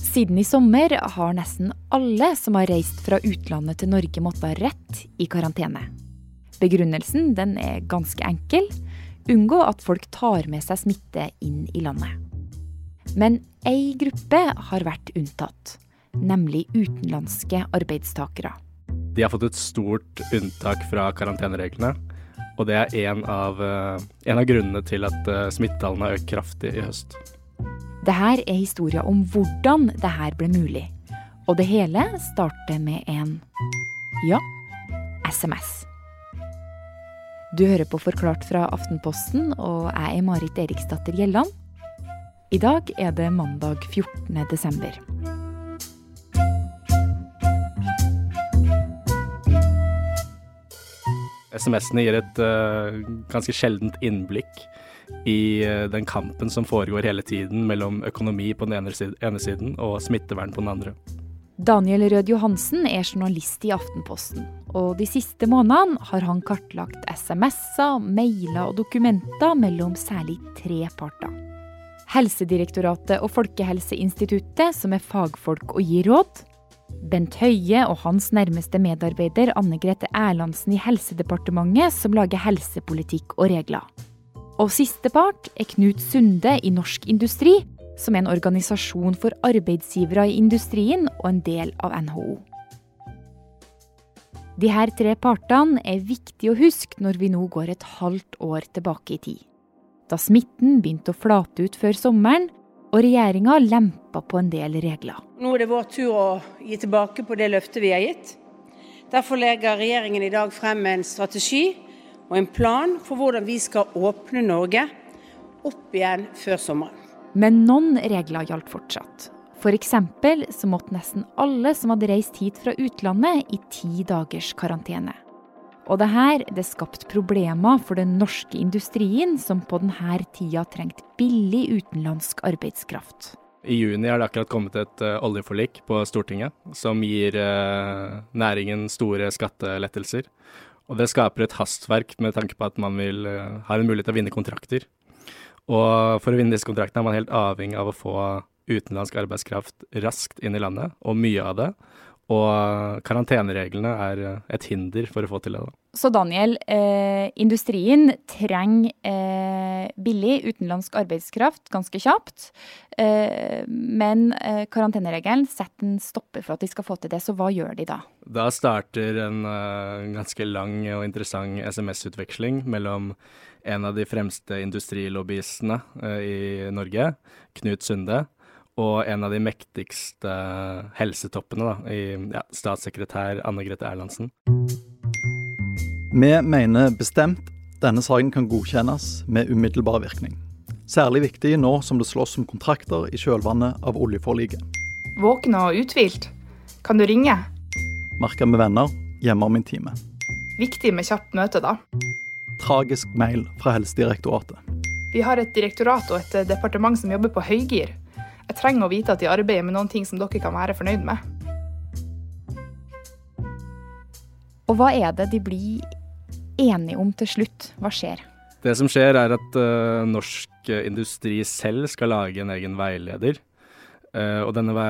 Siden i sommer har nesten alle som har reist fra utlandet til Norge måttet rett i karantene. Begrunnelsen den er ganske enkel. Unngå at folk tar med seg smitte inn i landet. Men ei gruppe har vært unntatt, nemlig utenlandske arbeidstakere. De har fått et stort unntak fra karantenereglene. Og det er en av, eh, en av grunnene til at eh, smittetallene har økt kraftig i høst. Dette er historia om hvordan dette ble mulig. Og det hele starter med en ja, SMS. Du hører på Forklart fra Aftenposten, og jeg er Marit Eriksdatter Gjelland. I dag er det mandag 14. desember. SMS-ene gir et uh, ganske sjeldent innblikk i uh, den kampen som foregår hele tiden mellom økonomi på den ene siden og smittevern på den andre. Daniel Rød Johansen er journalist i Aftenposten. Og de siste månedene har han kartlagt SMS-er, mailer og dokumenter mellom særlig tre parter. Helsedirektoratet og Folkehelseinstituttet, som er fagfolk og gir råd. Bent Høie og hans nærmeste medarbeider Anne Grete Erlandsen i Helsedepartementet, som lager helsepolitikk og regler. Og siste part er Knut Sunde i Norsk Industri, som er en organisasjon for arbeidsgivere i industrien og en del av NHO. De her tre partene er viktig å huske når vi nå går et halvt år tilbake i tid. Da smitten begynte å flate ut før sommeren, og regjeringa lempa på en del regler. Nå er det vår tur å gi tilbake på det løftet vi har gitt. Derfor legger regjeringen i dag frem en strategi og en plan for hvordan vi skal åpne Norge opp igjen før sommeren. Men noen regler gjaldt fortsatt. F.eks. så måtte nesten alle som hadde reist hit fra utlandet, i ti dagers karantene. Og det her det skapte problemer for den norske industrien, som på denne tida trengte billig utenlandsk arbeidskraft. I juni har det akkurat kommet et uh, oljeforlik på Stortinget som gir uh, næringen store skattelettelser. Og det skaper et hastverk med tanke på at man vil, uh, har en mulighet til å vinne kontrakter. Og for å vinne disse kontraktene er man helt avhengig av å få utenlandsk arbeidskraft raskt inn i landet, og mye av det. Og karantenereglene er et hinder for å få til det. Da. Så Daniel, eh, industrien trenger eh, billig utenlandsk arbeidskraft ganske kjapt. Eh, men eh, karanteneregelen setter en stopper for at de skal få til det, så hva gjør de da? Da starter en uh, ganske lang og interessant SMS-utveksling mellom en av de fremste industrilobbyistene i Norge, Knut Sunde, og en av de mektigste helsetoppene da, i ja, statssekretær Anne Grete Erlandsen. Vi mener bestemt denne saken kan godkjennes med umiddelbar virkning. Særlig viktig nå som det slåss om kontrakter i kjølvannet av oljeforliket. Våken og uthvilt? Kan du ringe? Merka med venner hjemme om en time. Viktig med kjapt møte, da. Tragisk mail fra Helsedirektoratet. Vi har et direktorat og et departement som jobber på høygir. Jeg trenger å vite at de arbeider med noen ting som dere kan være fornøyd med. Og hva er det de blir enige om til slutt? Hva skjer? Det som skjer, er at uh, norsk industri selv skal lage en egen veileder. Uh, og denne ve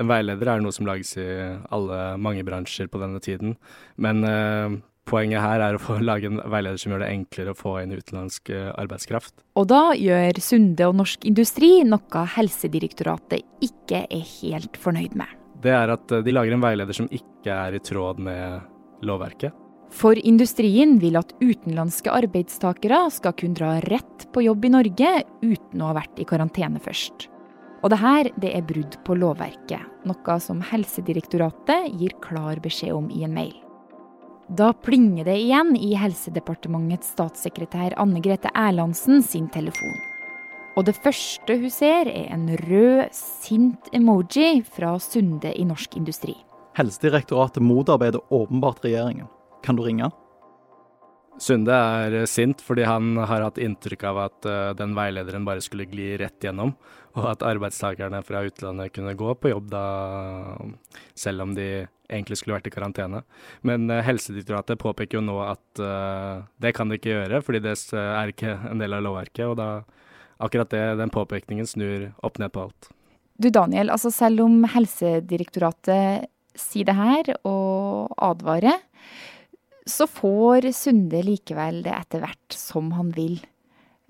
en veileder er noe som lages i alle, mange bransjer på denne tiden. Men uh, Poenget her er å få lage en veileder som gjør det enklere å få inn utenlandsk eh, arbeidskraft. Og da gjør Sunde og Norsk Industri noe Helsedirektoratet ikke er helt fornøyd med. Det er at eh, de lager en veileder som ikke er i tråd med lovverket. For industrien vil at utenlandske arbeidstakere skal kunne dra rett på jobb i Norge uten å ha vært i karantene først. Og det her det er brudd på lovverket, noe som Helsedirektoratet gir klar beskjed om i en mail. Da plinger det igjen i Helsedepartementets statssekretær Anne Grete Erlandsen sin telefon. Og det første hun ser, er en rød, sint emoji fra Sunde i Norsk Industri. Helsedirektoratet motarbeider åpenbart regjeringen. Kan du ringe? Sunde er sint fordi han har hatt inntrykk av at uh, den veilederen bare skulle gli rett gjennom, og at arbeidstakerne fra utlandet kunne gå på jobb da, selv om de egentlig skulle vært i karantene. Men uh, Helsedirektoratet påpeker jo nå at uh, det kan de ikke gjøre, fordi det er ikke en del av lovverket. Og da akkurat det, den påpekningen snur opp ned på alt. Du Daniel, altså selv om Helsedirektoratet sier det her og advarer, så får Sunde likevel det etter hvert som han vil.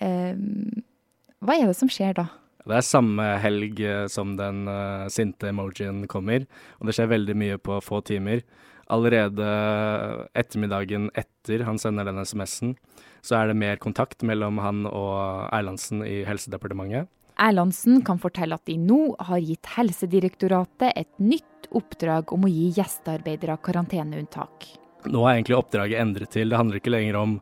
Uh, hva er det som skjer da? Det er samme helg eh, som den uh, sinte emojien kommer, og det skjer veldig mye på få timer. Allerede ettermiddagen etter han sender den SMS-en, så er det mer kontakt mellom han og Erlandsen i Helsedepartementet. Erlandsen kan fortelle at de nå har gitt Helsedirektoratet et nytt oppdrag om å gi gjestearbeidere karanteneunntak. Nå er egentlig oppdraget endret til det handler ikke lenger om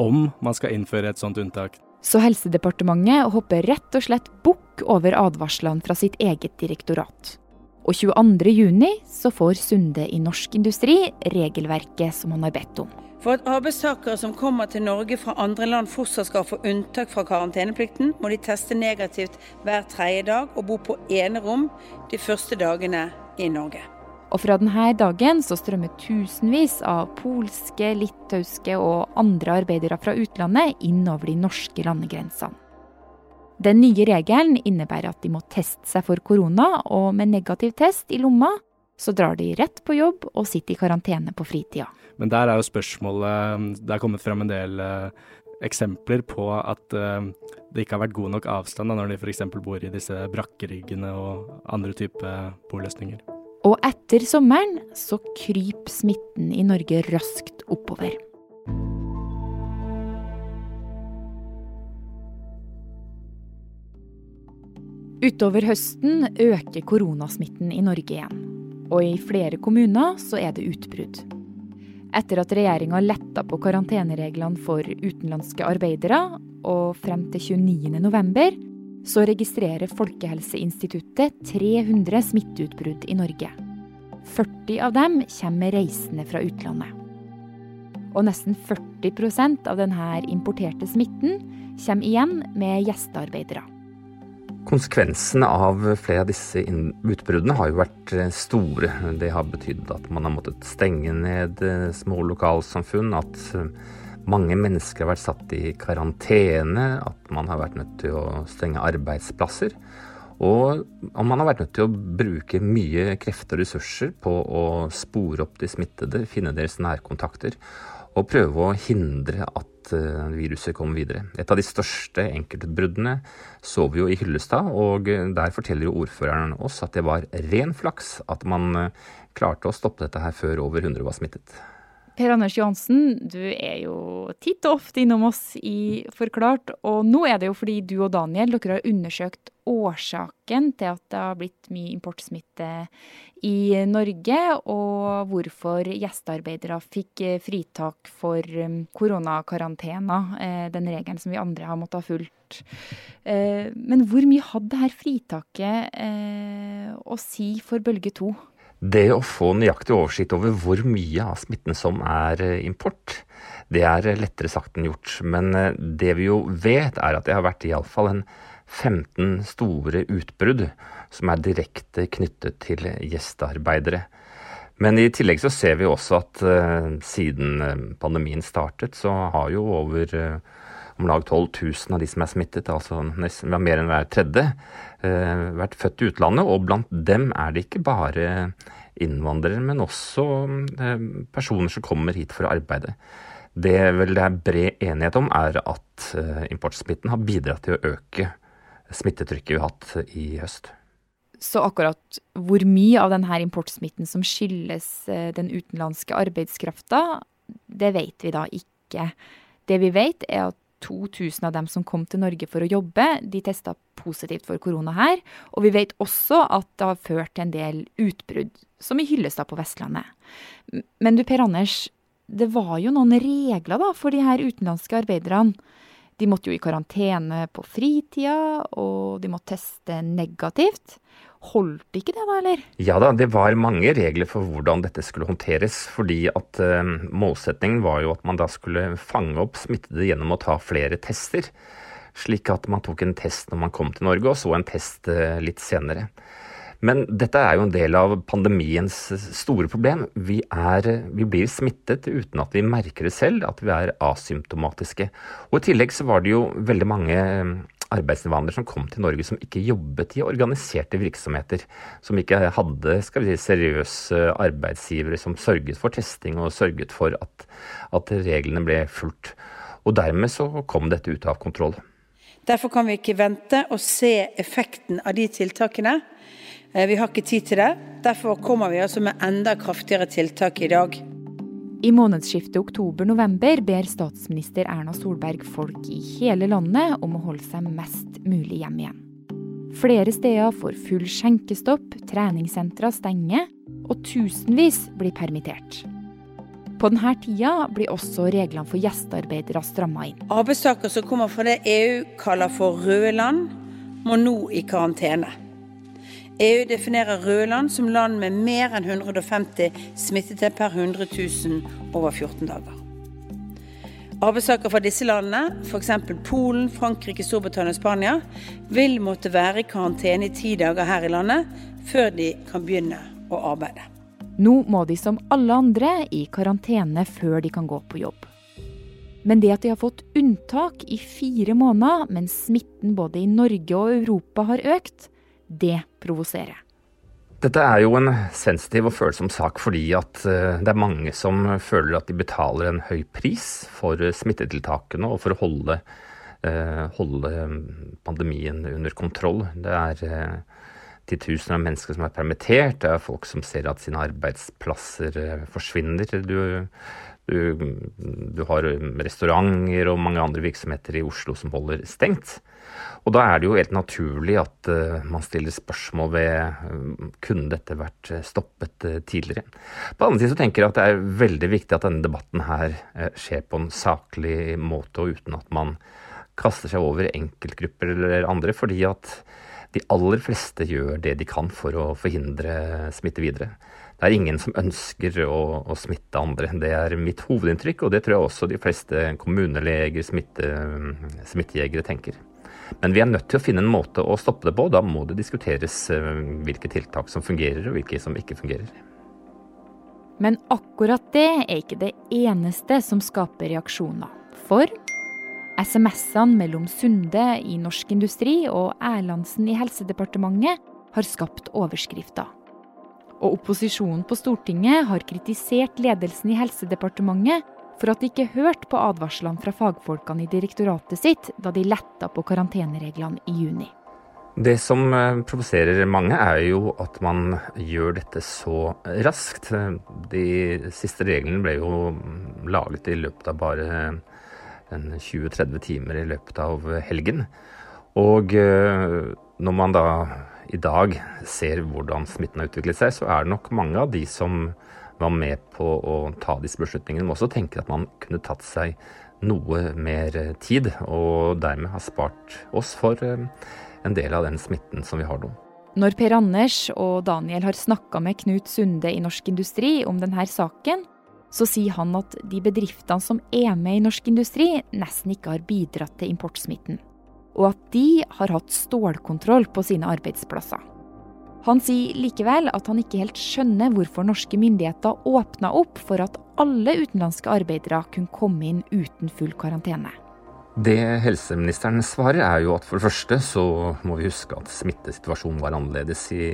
om man skal innføre et sånt unntak. Så Helsedepartementet hopper rett og slett bukk over advarslene fra sitt eget direktorat. Og 22.6 så får Sunde i Norsk Industri regelverket som han har bedt om. For at arbeidstakere som kommer til Norge fra andre land fortsatt skal få unntak fra karanteneplikten, må de teste negativt hver tredje dag og bo på enerom de første dagene i Norge. Og fra denne dagen så strømmer tusenvis av polske, litauiske og andre arbeidere fra utlandet inn over de norske landegrensene. Den nye regelen innebærer at de må teste seg for korona, og med negativ test i lomma så drar de rett på jobb og sitter i karantene på fritida. Men der er jo spørsmålet Det er kommet frem en del uh, eksempler på at uh, det ikke har vært god nok avstand da, når de f.eks. bor i disse brakkeriggene og andre typer boløsninger. Og etter sommeren så kryper smitten i Norge raskt oppover. Utover høsten øker koronasmitten i Norge igjen og i flere kommuner så er det utbrudd. Etter at regjeringa letta på karantenereglene for utenlandske arbeidere, og frem til 29.11, så registrerer Folkehelseinstituttet 300 smitteutbrudd i Norge. 40 av dem kommer reisende fra utlandet. Og nesten 40% av denne importerte smitten kommer igjen med gjestearbeidere. Konsekvensene av flere av disse utbruddene har jo vært eh, store. Det har betydd at man har måttet stenge ned eh, små lokalsamfunn, at eh, mange mennesker har vært satt i karantene, at man har vært nødt til å stenge arbeidsplasser. Og man har vært nødt til å bruke mye krefter og ressurser på å spore opp de smittede, finne deres nærkontakter og prøve å hindre at Eh, viruset kom videre. Et av de største enkeltutbruddene så vi jo i Hyllestad, og der forteller jo ordføreren oss at det var ren flaks at man eh, klarte å stoppe dette her før over 100 var smittet. Per Anders Johansen, du er jo titt og ofte innom oss i Forklart. Og nå er det jo fordi du og Daniel dere har undersøkt årsaken til at det har blitt mye importsmitte i Norge, og hvorfor gjestearbeidere fikk eh, fritak for um, koronakarantena, eh, den regelen som vi andre har måttet ha fulgt. Eh, men hvor mye hadde dette fritaket å si for bølge to? Det å få nøyaktig oversikt over hvor mye av smitten som er eh, import, det er lettere sagt enn gjort. Men eh, det vi jo vet, er at det har vært iallfall en 15 store utbrudd som er direkte knyttet til gjestearbeidere. Men i tillegg så ser vi også at siden pandemien startet, så har jo over om lag 12 000 av de som er smittet, altså nesten mer enn hver tredje, uh, vært født i utlandet. Og blant dem er det ikke bare innvandrere, men også eh, personer som kommer hit for å arbeide. Det vel det er bred enighet om, er at eh, importsmitten har bidratt til å øke smittetrykket vi har hatt i høst. Så akkurat hvor mye av denne importsmitten som skyldes eh, den utenlandske arbeidskrafta, det vet vi da ikke. Det vi vet, er at 2000 av dem som kom til Norge for å jobbe, de testa positivt for korona her. Og vi vet også at det har ført til en del utbrudd, som i Hyllestad på Vestlandet. Men du Per Anders, det var jo noen regler da for de her utenlandske arbeiderne. De måtte jo i karantene på fritida, og de måtte teste negativt. Holdt ikke det da, eller? Ja da, det var mange regler for hvordan dette skulle håndteres. Fordi at eh, målsettingen var jo at man da skulle fange opp smittede gjennom å ta flere tester. Slik at man tok en test når man kom til Norge, og så en test eh, litt senere. Men dette er jo en del av pandemiens store problem. Vi, er, vi, blir smittet uten at vi merker det selv, at vi er asymptomatiske. Og I tillegg så var det jo veldig mange arbeidsinnvandrere som kom til Norge som ikke jobbet i organiserte virksomheter. Som ikke hadde skal vi si, seriøse arbeidsgivere som sørget for testing og sørget for at, at reglene ble fulgt. Og dermed så kom dette ut av kontroll. Derfor kan vi ikke vente og se effekten av de tiltakene. Eh, vi har ikke tid til det. Derfor kommer vi altså med enda kraftigere tiltak i dag. I månedsskiftet oktober-november ber statsminister Erna Solberg folk i hele landet om å holde seg mest mulig hjemme igjen. Flere steder får full skjenkestopp, treningssentra stenger, og tusenvis blir permittert. På denne tida blir også reglene for gjestearbeidere stramma inn. Arbeidstakere som kommer fra det EU kaller for røde land, må nå i karantene. EU definerer røde land som land med mer enn 150 smittede per 100 000 over 14 dager. Arbeidstakere fra disse landene, f.eks. Polen, Frankrike, Storbritannia og Spania, vil måtte være i karantene i ti dager her i landet før de kan begynne å arbeide. Nå må de som alle andre i karantene før de kan gå på jobb. Men det at de har fått unntak i fire måneder mens smitten både i Norge og Europa har økt, det provoserer. Dette er jo en sensitiv og følsom sak fordi at eh, det er mange som føler at de betaler en høy pris for smittetiltakene og for å holde, eh, holde pandemien under kontroll. Det er eh, titusener av mennesker som er permittert, det er folk som ser at sine arbeidsplasser forsvinner. Du, du, du har restauranter og mange andre virksomheter i Oslo som holder stengt. Og da er det jo helt naturlig at uh, man stiller spørsmål ved uh, kunne dette vært eh, stoppet tidligere. På den annen side så tenker jeg at det er veldig viktig at denne debatten her skjer på en saklig måte, og uten at man kaster seg over enkeltgrupper eller andre, fordi at de aller fleste gjør det de kan for å forhindre smitte videre. Det er ingen som ønsker å, å smitte andre. Det er mitt hovedinntrykk, og det tror jeg også de fleste kommuneleger, smitte, smittejegere tenker. Men vi er nødt til å finne en måte å stoppe det på. Da må det diskuteres eh, hvilke tiltak som fungerer og hvilke som ikke fungerer. Men akkurat det er ikke det eneste som skaper reaksjoner. For SMS-ene mellom Sunde i Norsk Industri og Erlandsen i Helsedepartementet har skapt overskrifter. Og opposisjonen på Stortinget har kritisert ledelsen i Helsedepartementet for at de ikke hørte på advarslene fra fagfolkene i direktoratet sitt da de letta på karantenereglene i juni. Det som eh, provoserer mange, er jo at man gjør dette så raskt. De siste reglene ble jo laget i løpet av bare 20-30 timer i løpet av helgen. Og eh, når man da i dag ser hvordan smitten har utviklet seg, så er det nok mange av de som var med på å ta disse beslutningene, men også tenker at man kunne tatt seg noe mer tid, og dermed har spart oss for eh, en del av den smitten som vi har nå. Når Per Anders og Daniel har snakka med Knut Sunde i Norsk Industri om denne saken, så sier han at de bedriftene som er med i Norsk Industri, nesten ikke har bidratt til importsmitten. Og at de har hatt stålkontroll på sine arbeidsplasser. Han sier likevel at han ikke helt skjønner hvorfor norske myndigheter åpna opp for at alle utenlandske arbeidere kunne komme inn uten full karantene. Det helseministeren svarer er jo at for det første så må vi huske at smittesituasjonen var annerledes i,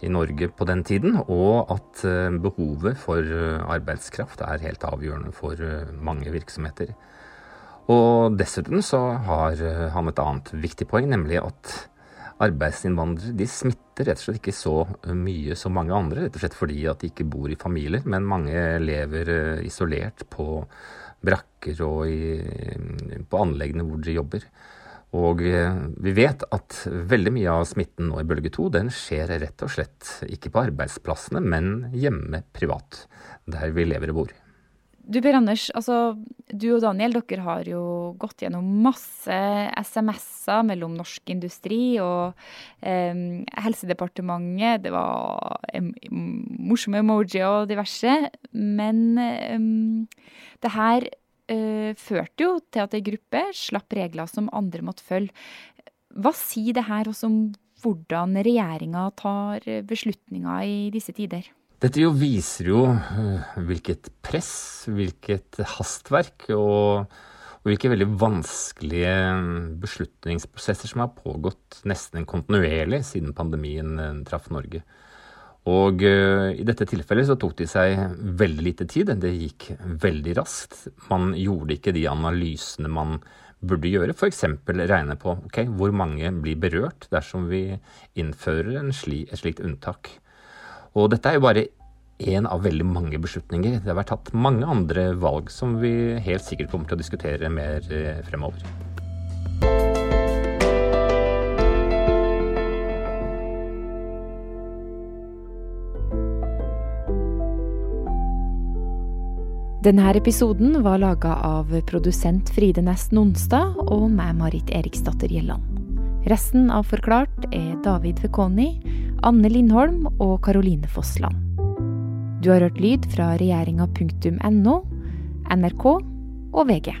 i Norge på den tiden, og at eh, behovet for eh, arbeidskraft er helt avgjørende for eh, mange virksomheter. Og dessuten så har han et annet viktig poeng, nemlig at arbeidsinnvandrere de smitter rett og slett ikke så mye som mange andre. Rett og slett fordi at de ikke bor i familier, men mange lever eh, isolert på brakker og i, på anleggene hvor de jobber. Og eh, vi vet at veldig mye av smitten nå i bølge to den skjer rett og slett ikke på arbeidsplassene, men hjemme privat, der vi lever og bor. Du Per Anders, altså, du og Daniel dere har jo gått gjennom masse SMS-er mellom Norsk Industri og eh, Helsedepartementet. Det var morsomme emojier og diverse. Men eh, det her eh, førte jo til at ei gruppe slapp regler som andre måtte følge. Hva sier det her også om hvordan regjeringa tar beslutninger i disse tider? Dette jo viser jo uh, hvilket press, hvilket hastverk og, og, hvilke veldig vanskelige beslutningsprosesser som har pågått nesten kontinuerlig siden pandemien eh, traff Norge. Og uh, i dette tilfellet så tok de seg veldig lite tid. Det gikk veldig raskt. Man gjorde ikke de analysene man burde gjøre. F.eks. regne på okay, hvor mange blir berørt dersom vi innfører sli, et slikt unntak. Og dette er jo bare én av veldig mange beslutninger. Det har vært tatt mange andre valg som vi helt sikkert kommer til å diskutere mer eh, fremover. Denne episoden var laga av produsent Fride Næss Nonstad og meg, Marit Eriksdatter Gjelland. Resten av Forklart er David Vekoni, Anne Lindholm og Karoline Fossland. Du har hørt lyd fra regjeringa.no, NRK og VG.